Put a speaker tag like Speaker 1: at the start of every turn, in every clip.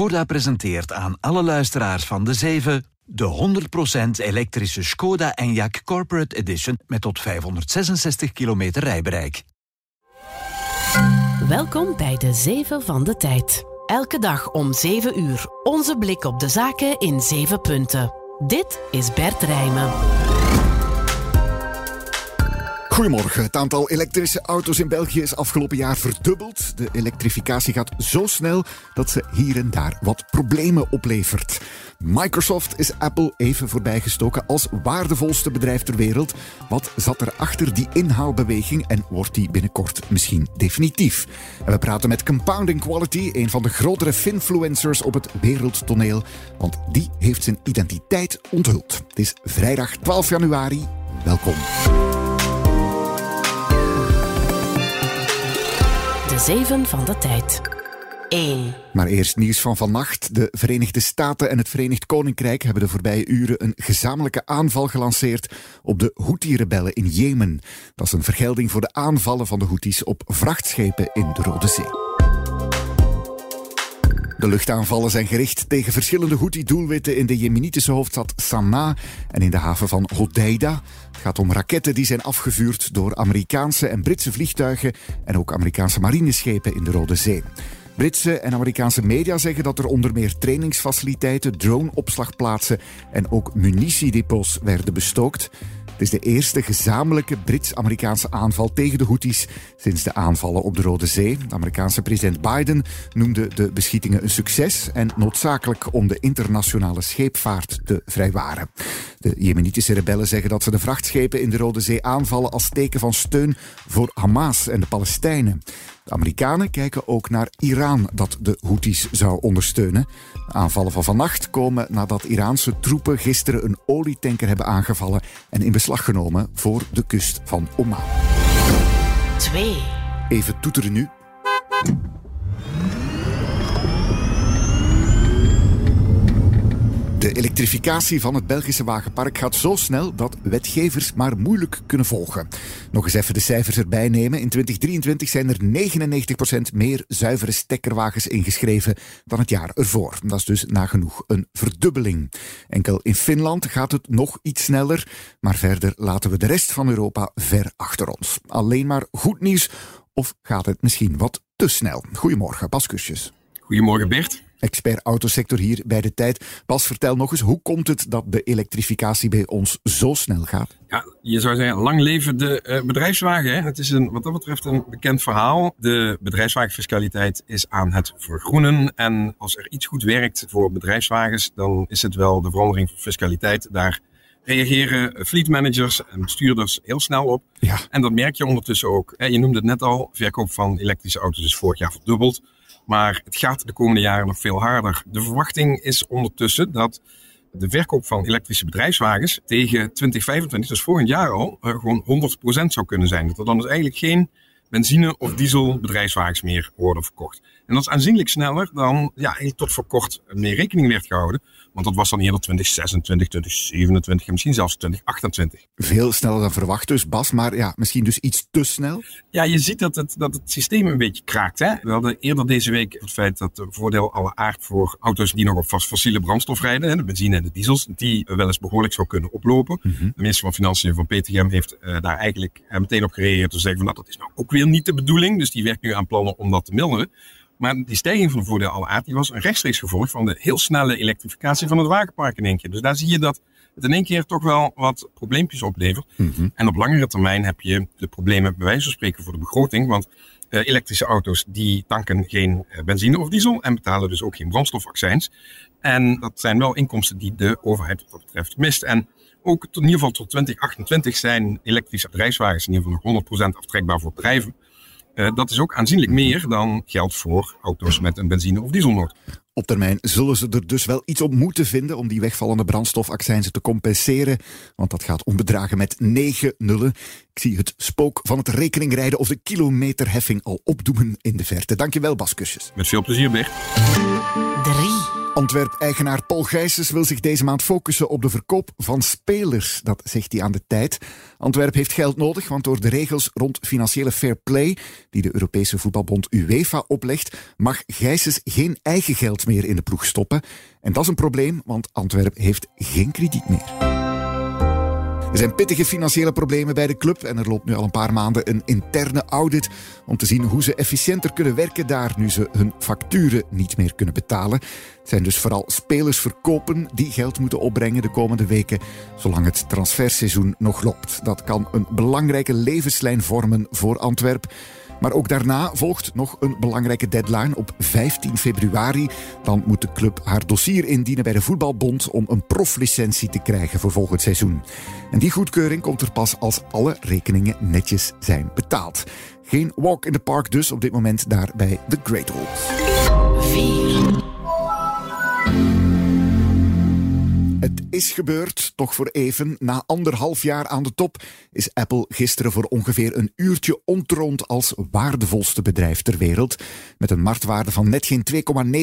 Speaker 1: Skoda presenteert aan alle luisteraars van de 7 de 100% elektrische Skoda Enyaq Corporate Edition met tot 566 kilometer rijbereik.
Speaker 2: Welkom bij de 7 van de tijd. Elke dag om 7 uur. Onze blik op de zaken in 7 punten. Dit is Bert Rijmen.
Speaker 3: Goedemorgen. Het aantal elektrische auto's in België is afgelopen jaar verdubbeld. De elektrificatie gaat zo snel dat ze hier en daar wat problemen oplevert. Microsoft is Apple even voorbijgestoken als waardevolste bedrijf ter wereld. Wat zat er achter die inhaalbeweging en wordt die binnenkort misschien definitief? En we praten met Compounding Quality, een van de grotere finfluencers op het wereldtoneel, want die heeft zijn identiteit onthuld. Het is vrijdag 12 januari. Welkom.
Speaker 2: 7 van de tijd. 1.
Speaker 3: Maar eerst nieuws van vannacht. De Verenigde Staten en het Verenigd Koninkrijk hebben de voorbije uren een gezamenlijke aanval gelanceerd op de Houthi-rebellen in Jemen. Dat is een vergelding voor de aanvallen van de Houthis op vrachtschepen in de Rode Zee. De luchtaanvallen zijn gericht tegen verschillende Houthi-doelwitten in de Jemenitische hoofdstad Sanaa en in de haven van Hodeida. Het gaat om raketten die zijn afgevuurd door Amerikaanse en Britse vliegtuigen en ook Amerikaanse marineschepen in de Rode Zee. Britse en Amerikaanse media zeggen dat er onder meer trainingsfaciliteiten, droneopslagplaatsen en ook munitiedepots werden bestookt. Het is de eerste gezamenlijke Brits-Amerikaanse aanval tegen de Houthis sinds de aanvallen op de Rode Zee. De Amerikaanse president Biden noemde de beschietingen een succes en noodzakelijk om de internationale scheepvaart te vrijwaren. De Jemenitische rebellen zeggen dat ze de vrachtschepen in de Rode Zee aanvallen als teken van steun voor Hamas en de Palestijnen. De Amerikanen kijken ook naar Iran dat de Houthis zou ondersteunen. De aanvallen van vannacht komen nadat Iraanse troepen gisteren een olietanker hebben aangevallen en in beslag genomen voor de kust van Oman.
Speaker 2: 2.
Speaker 3: Even toeteren nu. De elektrificatie van het Belgische wagenpark gaat zo snel dat wetgevers maar moeilijk kunnen volgen. Nog eens even de cijfers erbij nemen. In 2023 zijn er 99% meer zuivere stekkerwagens ingeschreven dan het jaar ervoor. Dat is dus nagenoeg een verdubbeling. Enkel in Finland gaat het nog iets sneller, maar verder laten we de rest van Europa ver achter ons. Alleen maar goed nieuws of gaat het misschien wat te snel? Goedemorgen, Bas Kusjes.
Speaker 4: Goedemorgen Bert
Speaker 3: expert autosector hier bij de tijd. Bas, vertel nog eens, hoe komt het dat de elektrificatie bij ons zo snel gaat?
Speaker 4: Ja, je zou zeggen, lang leven de uh, bedrijfswagen. Hè? Het is een, wat dat betreft een bekend verhaal. De bedrijfswagenfiscaliteit is aan het vergroenen. En als er iets goed werkt voor bedrijfswagens, dan is het wel de verandering van fiscaliteit. Daar reageren fleet managers en bestuurders heel snel op.
Speaker 3: Ja.
Speaker 4: En dat merk je ondertussen ook. Je noemde het net al, verkoop van elektrische auto's is vorig jaar verdubbeld. Maar het gaat de komende jaren nog veel harder. De verwachting is ondertussen dat de verkoop van elektrische bedrijfswagens tegen 2025, dus volgend jaar al, uh, gewoon 100% zou kunnen zijn. Dat er dan dus eigenlijk geen benzine- of diesel bedrijfswagens meer worden verkocht. En dat is aanzienlijk sneller dan ja, tot voor kort meer rekening werd gehouden. Want dat was dan eerder 2026, 2027 en misschien zelfs 2028.
Speaker 3: Veel sneller dan verwacht dus, Bas. Maar ja, misschien dus iets te snel?
Speaker 4: Ja, je ziet dat het, dat het systeem een beetje kraakt. Hè? We hadden eerder deze week het feit dat de voordeel alle aard voor auto's die nog op fossiele brandstof rijden, hè, de benzine en de diesels, die wel eens behoorlijk zou kunnen oplopen.
Speaker 3: Mhm.
Speaker 4: De minister van Financiën van PTM heeft uh, daar eigenlijk uh, meteen op gereageerd te zeggen van nou, dat is nou ook weer niet de bedoeling. Dus die werkt nu aan plannen om dat te milderen. Maar die stijging van de voordeel alle aard die was een rechtstreeks gevolg van de heel snelle elektrificatie van het wagenpark in één keer. Dus daar zie je dat het in één keer toch wel wat probleempjes oplevert.
Speaker 3: Mm-hmm.
Speaker 4: En op langere termijn heb je de problemen bij wijze van spreken voor de begroting. Want uh, elektrische auto's die tanken geen uh, benzine of diesel en betalen dus ook geen brandstofaccijns. En dat zijn wel inkomsten die de overheid wat dat betreft mist. En ook tot, in ieder geval tot 2028 zijn elektrische bedrijfswagens in ieder geval nog 100% aftrekbaar voor bedrijven. Uh, dat is ook aanzienlijk meer dan geldt voor auto's met een benzine- of dieselmotor.
Speaker 3: Op termijn zullen ze er dus wel iets op moeten vinden om die wegvallende brandstofaccijnzen te compenseren. Want dat gaat om bedragen met negen nullen. Ik zie het spook van het rekeningrijden of de kilometerheffing al opdoemen in de verte. Dankjewel, Bas Kusjes.
Speaker 4: Met veel plezier, Bert.
Speaker 2: 3.
Speaker 3: Antwerp-eigenaar Paul Gijsens wil zich deze maand focussen op de verkoop van spelers. Dat zegt hij aan de tijd. Antwerp heeft geld nodig, want door de regels rond financiële fair play, die de Europese voetbalbond UEFA oplegt, mag Gijsens geen eigen geld meer in de ploeg stoppen. En dat is een probleem, want Antwerp heeft geen krediet meer. Er zijn pittige financiële problemen bij de club en er loopt nu al een paar maanden een interne audit om te zien hoe ze efficiënter kunnen werken daar nu ze hun facturen niet meer kunnen betalen. Het zijn dus vooral spelers verkopen die geld moeten opbrengen de komende weken, zolang het transferseizoen nog loopt. Dat kan een belangrijke levenslijn vormen voor Antwerp. Maar ook daarna volgt nog een belangrijke deadline op 15 februari. Dan moet de club haar dossier indienen bij de Voetbalbond om een proflicentie te krijgen voor volgend seizoen. En die goedkeuring komt er pas als alle rekeningen netjes zijn betaald. Geen walk in the park dus op dit moment daar bij The Great Wolves. 4. Het is gebeurd, toch voor even. Na anderhalf jaar aan de top is Apple gisteren voor ongeveer een uurtje ontroond als waardevolste bedrijf ter wereld. Met een marktwaarde van net geen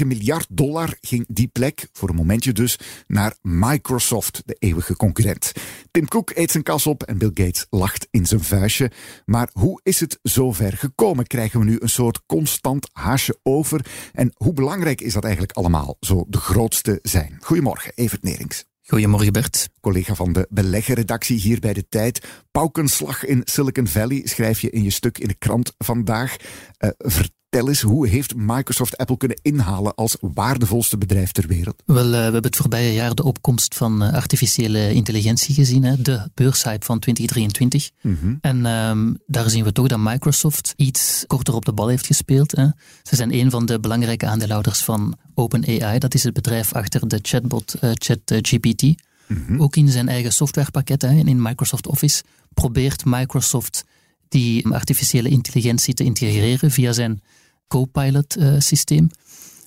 Speaker 3: 2,9 miljard dollar ging die plek, voor een momentje dus, naar Microsoft, de eeuwige concurrent. Tim Cook eet zijn kas op en Bill Gates lacht in zijn vuistje. Maar hoe is het zover gekomen? Krijgen we nu een soort constant haasje over? En hoe belangrijk is dat eigenlijk allemaal, zo de grootste zijn? Goedemorgen, Evert Nerings.
Speaker 5: Goedemorgen Bert.
Speaker 3: Collega van de beleggerredactie hier bij de Tijd. Paukenslag in Silicon Valley schrijf je in je stuk in de krant vandaag. Uh, Vertel eens, hoe heeft Microsoft Apple kunnen inhalen als waardevolste bedrijf ter wereld?
Speaker 5: Wel, uh, we hebben het voorbije jaar de opkomst van uh, artificiële intelligentie gezien, hè, de beurshype van 2023. Mm -hmm. En um, daar zien we toch dat Microsoft iets korter op de bal heeft gespeeld. Hè. Ze zijn een van de belangrijke aandeelhouders van OpenAI, dat is het bedrijf achter de chatbot uh, ChatGPT. Mm -hmm. Ook in zijn eigen softwarepakket, hè, in Microsoft Office, probeert Microsoft die artificiële intelligentie te integreren via zijn Copilot-systeem.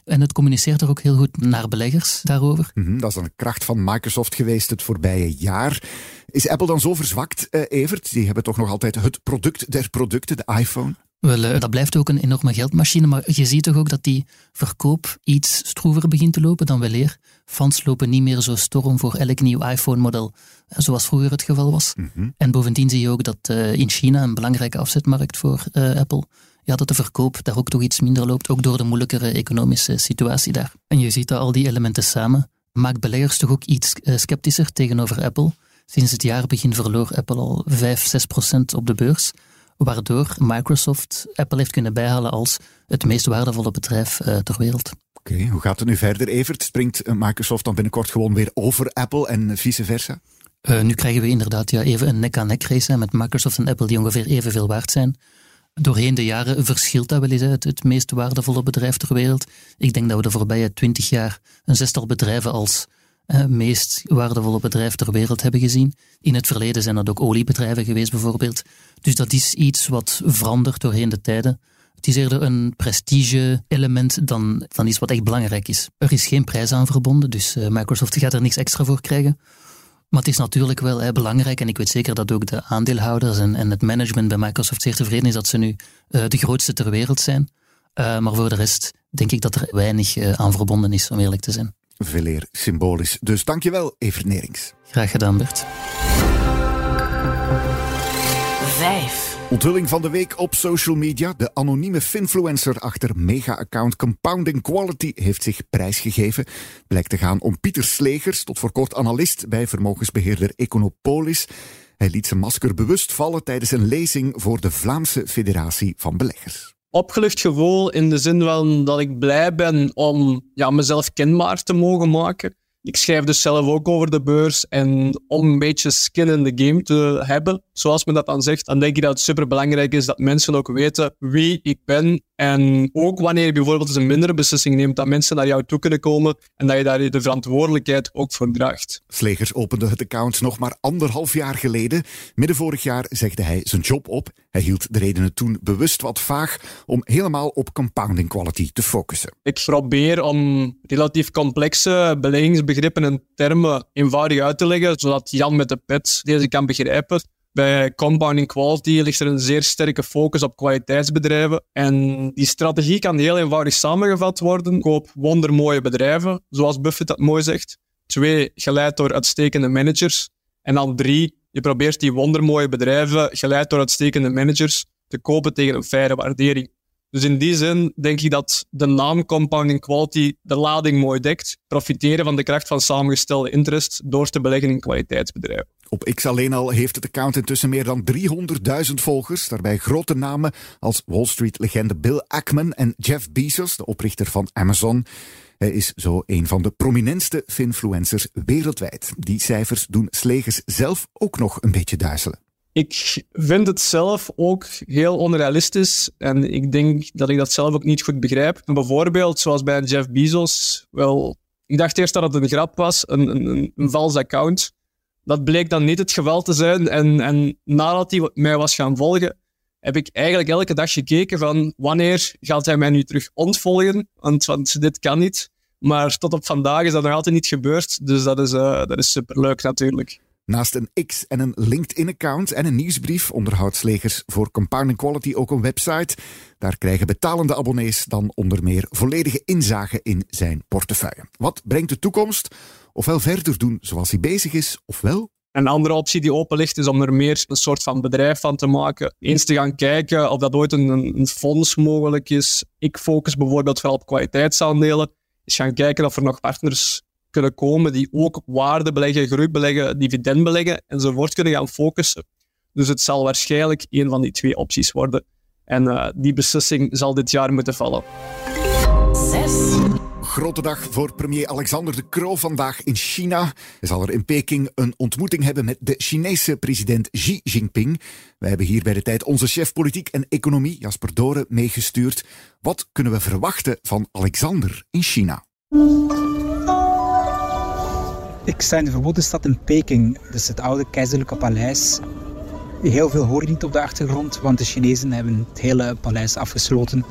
Speaker 5: En het communiceert er ook heel goed naar beleggers daarover.
Speaker 3: Mm -hmm, dat is een kracht van Microsoft geweest het voorbije jaar. Is Apple dan zo verzwakt, uh, Evert? Die hebben toch nog altijd het product der producten, de iPhone?
Speaker 5: Wel, uh, dat blijft ook een enorme geldmachine, maar je ziet toch ook dat die verkoop iets stroever begint te lopen dan weleer. Fans lopen niet meer zo storm voor elk nieuw iPhone-model, zoals vroeger het geval was. Mm -hmm. En bovendien zie je ook dat in China, een belangrijke afzetmarkt voor Apple, ja, dat de verkoop daar ook toch iets minder loopt, ook door de moeilijkere economische situatie daar. En je ziet dat al die elementen samen maakt beleggers toch ook iets sceptischer tegenover Apple. Sinds het jaarbegin verloor Apple al 5, 6 procent op de beurs, waardoor Microsoft Apple heeft kunnen bijhalen als het meest waardevolle bedrijf uh, ter wereld.
Speaker 3: Oké, okay, hoe gaat het nu verder, Evert? Springt Microsoft dan binnenkort gewoon weer over Apple en vice versa?
Speaker 5: Uh, nu krijgen we inderdaad ja, even een nek-aan-nek race met Microsoft en Apple die ongeveer evenveel waard zijn doorheen de jaren verschilt dat wel eens, het, het meest waardevolle bedrijf ter wereld. Ik denk dat we de voorbije twintig jaar een zestal bedrijven als uh, meest waardevolle bedrijf ter wereld hebben gezien. In het verleden zijn dat ook oliebedrijven geweest bijvoorbeeld. Dus dat is iets wat verandert doorheen de tijden. Het is eerder een prestige-element dan, dan iets wat echt belangrijk is. Er is geen prijs aan verbonden, dus uh, Microsoft gaat er niks extra voor krijgen. Maar het is natuurlijk wel hè, belangrijk en ik weet zeker dat ook de aandeelhouders en, en het management bij Microsoft zeer tevreden is dat ze nu uh, de grootste ter wereld zijn. Uh, maar voor de rest denk ik dat er weinig uh, aan verbonden is, om eerlijk te zijn.
Speaker 3: Veel eer symbolisch. Dus dankjewel, Evert Nerings.
Speaker 5: Graag gedaan, Bert.
Speaker 3: Vijf. Onthulling van de week op social media. De anonieme finfluencer achter mega-account Compounding Quality heeft zich prijsgegeven. Blijkt te gaan om Pieter Slegers, tot voor kort analist bij vermogensbeheerder Econopolis. Hij liet zijn masker bewust vallen tijdens een lezing voor de Vlaamse Federatie van Beleggers
Speaker 6: opgelucht gevoel in de zin van dat ik blij ben om ja, mezelf kenbaar te mogen maken. Ik schrijf dus zelf ook over de beurs. En om een beetje skin in the game te hebben, zoals men dat dan zegt, dan denk ik dat het superbelangrijk is dat mensen ook weten wie ik ben. En ook wanneer je bijvoorbeeld eens een mindere beslissing neemt, dat mensen naar jou toe kunnen komen en dat je daar de verantwoordelijkheid ook voor draagt.
Speaker 3: Slegers opende het account nog maar anderhalf jaar geleden. Midden vorig jaar zegde hij zijn job op. Hij hield de redenen toen bewust wat vaag om helemaal op compounding quality te focussen.
Speaker 6: Ik probeer om relatief complexe beleggingsbegrippen en termen eenvoudig uit te leggen, zodat Jan met de pet deze kan begrijpen. Bij Compounding Quality ligt er een zeer sterke focus op kwaliteitsbedrijven. En die strategie kan heel eenvoudig samengevat worden. Koop wondermooie bedrijven, zoals Buffett dat mooi zegt. Twee, geleid door uitstekende managers. En dan drie, je probeert die wondermooie bedrijven, geleid door uitstekende managers, te kopen tegen een faire waardering. Dus in die zin denk ik dat de naam Compounding Quality de lading mooi dekt. Profiteren van de kracht van samengestelde interest door te beleggen in kwaliteitsbedrijven.
Speaker 3: Op X alleen al heeft het account intussen meer dan 300.000 volgers. Daarbij grote namen als Wall Street-legende Bill Ackman en Jeff Bezos, de oprichter van Amazon. Hij is zo een van de prominentste finfluencers wereldwijd. Die cijfers doen Slegers zelf ook nog een beetje duizelen.
Speaker 6: Ik vind het zelf ook heel onrealistisch en ik denk dat ik dat zelf ook niet goed begrijp. Bijvoorbeeld, zoals bij Jeff Bezos, wel, ik dacht eerst dat het een grap was, een, een, een vals account. Dat bleek dan niet het geval te zijn en, en nadat hij mij was gaan volgen, heb ik eigenlijk elke dag gekeken van wanneer gaat hij mij nu terug ontvolgen, want, want dit kan niet. Maar tot op vandaag is dat nog altijd niet gebeurd, dus dat is, uh, dat is superleuk natuurlijk.
Speaker 3: Naast een X en een LinkedIn-account en een nieuwsbrief onderhoudt Slegers voor Compounding Quality ook een website. Daar krijgen betalende abonnees dan onder meer volledige inzage in zijn portefeuille. Wat brengt de toekomst? Ofwel verder doen zoals hij bezig is, ofwel
Speaker 6: een andere optie die open ligt is om er meer een soort van bedrijf van te maken. Eens te gaan kijken of dat ooit een, fonds mogelijk is. Ik focus bijvoorbeeld wel op kwaliteitsaandelen. Eens gaan kijken of er nog partners kunnen komen die ook waarde beleggen, groei beleggen, dividend beleggen enzovoort kunnen gaan focussen. Dus het zal waarschijnlijk een van die twee opties worden. En uh, die beslissing zal dit jaar moeten vallen.
Speaker 3: Zes. Grote dag voor premier Alexander de Croo vandaag in China. Hij zal er in Peking een ontmoeting hebben met de Chinese president Xi Jinping. We hebben hier bij de tijd onze chef politiek en economie, Jasper Doren, meegestuurd. Wat kunnen we verwachten van Alexander in China?
Speaker 7: Ik sta in de verboden stad in Peking, dus het oude keizerlijke paleis. Heel veel hoor je niet op de achtergrond, want de Chinezen hebben het hele paleis afgesloten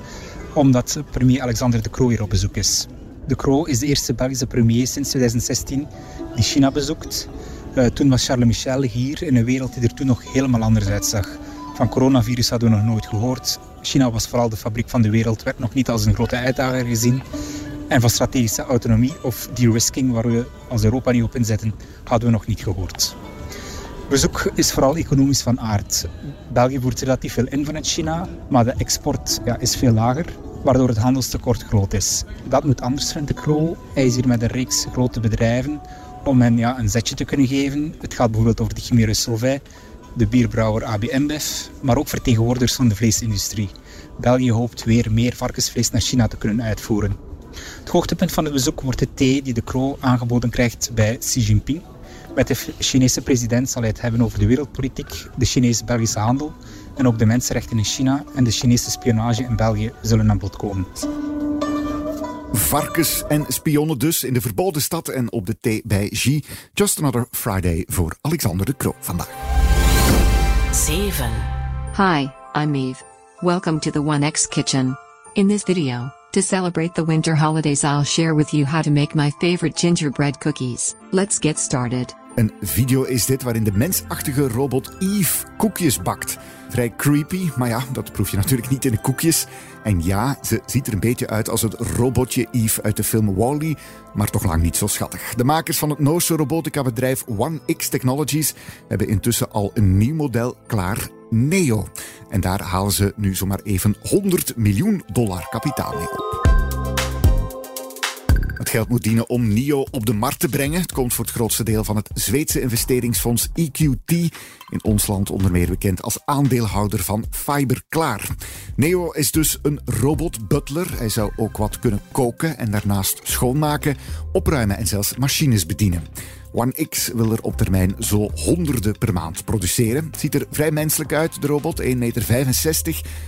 Speaker 7: omdat premier Alexander de Croo hier op bezoek is. De Croo is de eerste Belgische premier sinds 2016 die China bezoekt. Uh, toen was Charles Michel hier in een wereld die er toen nog helemaal anders uitzag. Van coronavirus hadden we nog nooit gehoord. China was vooral de fabriek van de wereld, werd nog niet als een grote uitdager gezien. En van strategische autonomie of de-risking, waar we als Europa niet op inzetten, hadden we nog niet gehoord. Bezoek is vooral economisch van aard. België voert relatief veel in vanuit China, maar de export ja, is veel lager, waardoor het handelstekort groot is. Dat moet anders, vindt de Kroo. Hij is hier met een reeks grote bedrijven om hen ja, een zetje te kunnen geven. Het gaat bijvoorbeeld over de Chimere Solvay, de bierbrouwer AB InBev, maar ook vertegenwoordigers van de vleesindustrie. België hoopt weer meer varkensvlees naar China te kunnen uitvoeren. Het hoogtepunt van het bezoek wordt de thee die de Kroo aangeboden krijgt bij Xi Jinping. Met de Chinese president zal hij het hebben over de wereldpolitiek, de Chinese-Belgische handel en ook de mensenrechten in China en de Chinese spionage in België zullen aan bod komen.
Speaker 3: Varkens en spionnen dus in de verboden stad en op de thee bij Xi. Just another Friday voor Alexander de Croo vandaag.
Speaker 2: 7.
Speaker 8: Hi, I'm Eve. Welcome to the 1X Kitchen. In this video, to celebrate the winter holidays I'll share with you how to make my favorite gingerbread cookies. Let's get started.
Speaker 3: Een video is dit waarin de mensachtige robot Eve koekjes bakt. Vrij creepy, maar ja, dat proef je natuurlijk niet in de koekjes. En ja, ze ziet er een beetje uit als het robotje Eve uit de film Wally, maar toch lang niet zo schattig. De makers van het Noorse robotica-bedrijf One X Technologies hebben intussen al een nieuw model klaar, Neo. En daar halen ze nu zomaar even 100 miljoen dollar kapitaal mee op. Geld moet dienen om NIO op de markt te brengen. Het komt voor het grootste deel van het Zweedse investeringsfonds EQT. In ons land onder meer bekend als aandeelhouder van Fiberklaar. Neo is dus een robot-butler. Hij zou ook wat kunnen koken en daarnaast schoonmaken, opruimen en zelfs machines bedienen. One X wil er op termijn zo honderden per maand produceren. Ziet er vrij menselijk uit, de robot. 1,65 meter,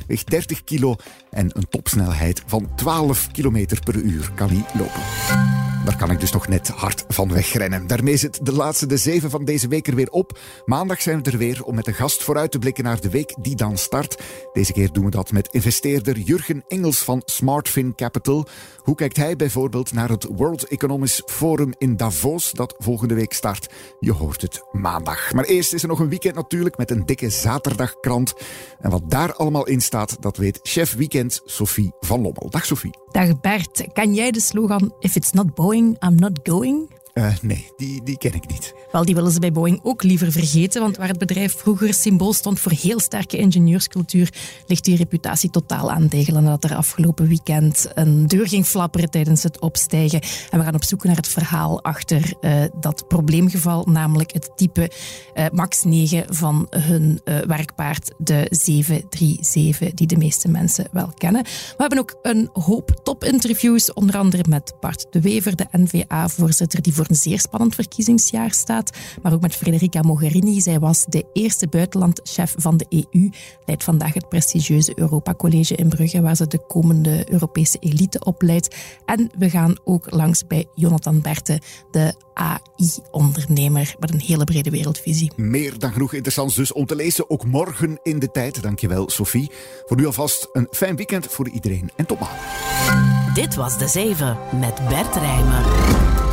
Speaker 3: weegt 30 kilo en een topsnelheid van 12 km per uur kan hij lopen. Daar kan ik dus nog net hard van wegrennen. Daarmee zit de laatste, de zeven van deze week er weer op. Maandag zijn we er weer om met een gast vooruit te blikken naar de week die dan start. Deze keer doen we dat met investeerder Jurgen Engels van SmartFin Capital. Hoe kijkt hij bijvoorbeeld naar het World Economic Forum in Davos dat volgende week start? Je hoort het maandag. Maar eerst is er nog een weekend natuurlijk met een dikke zaterdagkrant. En wat daar allemaal in staat, dat weet chef weekend Sophie van Lommel. Dag Sophie.
Speaker 9: Dag Bert, kan jij de slogan If it's not Boeing, I'm not going?
Speaker 3: Uh, nee, die, die ken ik niet.
Speaker 9: Wel, die willen ze bij Boeing ook liever vergeten, want waar het bedrijf vroeger symbool stond voor heel sterke ingenieurscultuur, ligt die reputatie totaal aan tegelen nadat er afgelopen weekend een deur ging flapperen tijdens het opstijgen. En we gaan op zoek naar het verhaal achter uh, dat probleemgeval, namelijk het type uh, MAX 9 van hun werkpaard, de 737, die de meeste mensen wel kennen. We hebben ook een hoop topinterviews, onder andere met Bart de Wever, de NVA-voorzitter, die voor een zeer spannend verkiezingsjaar staat. Maar ook met Federica Mogherini. Zij was de eerste buitenlandchef van de EU. Leidt vandaag het prestigieuze Europa College in Brugge, waar ze de komende Europese elite opleidt. En we gaan ook langs bij Jonathan Berte, de AI-ondernemer met een hele brede wereldvisie.
Speaker 3: Meer dan genoeg interessants dus om te lezen, ook morgen in de tijd. Dankjewel, Sophie. Voor nu alvast een fijn weekend voor iedereen en tot maandag.
Speaker 2: Dit was De Zeven met Bert Rijmen.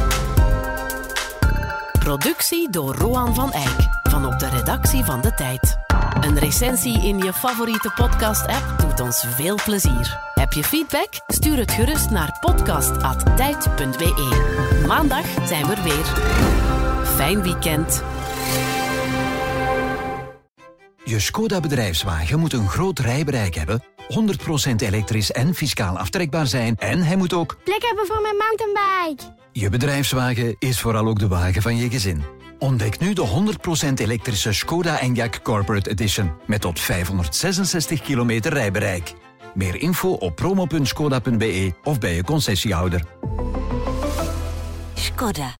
Speaker 2: Productie door Roan van Eyck van op de redactie van De Tijd. Een recensie in je favoriete podcast-app doet ons veel plezier. Heb je feedback? Stuur het gerust naar podcast.tijd.be. Maandag zijn we er weer. Fijn weekend.
Speaker 1: Je Skoda bedrijfswagen moet een groot rijbereik hebben, 100% elektrisch en fiscaal aftrekbaar zijn en hij moet ook
Speaker 10: plek hebben voor mijn mountainbike.
Speaker 1: Je bedrijfswagen is vooral ook de wagen van je gezin. Ontdek nu de 100% elektrische Skoda Enyaq Corporate Edition met tot 566 kilometer rijbereik. Meer info op promo.skoda.be of bij je concessiehouder.
Speaker 11: Skoda.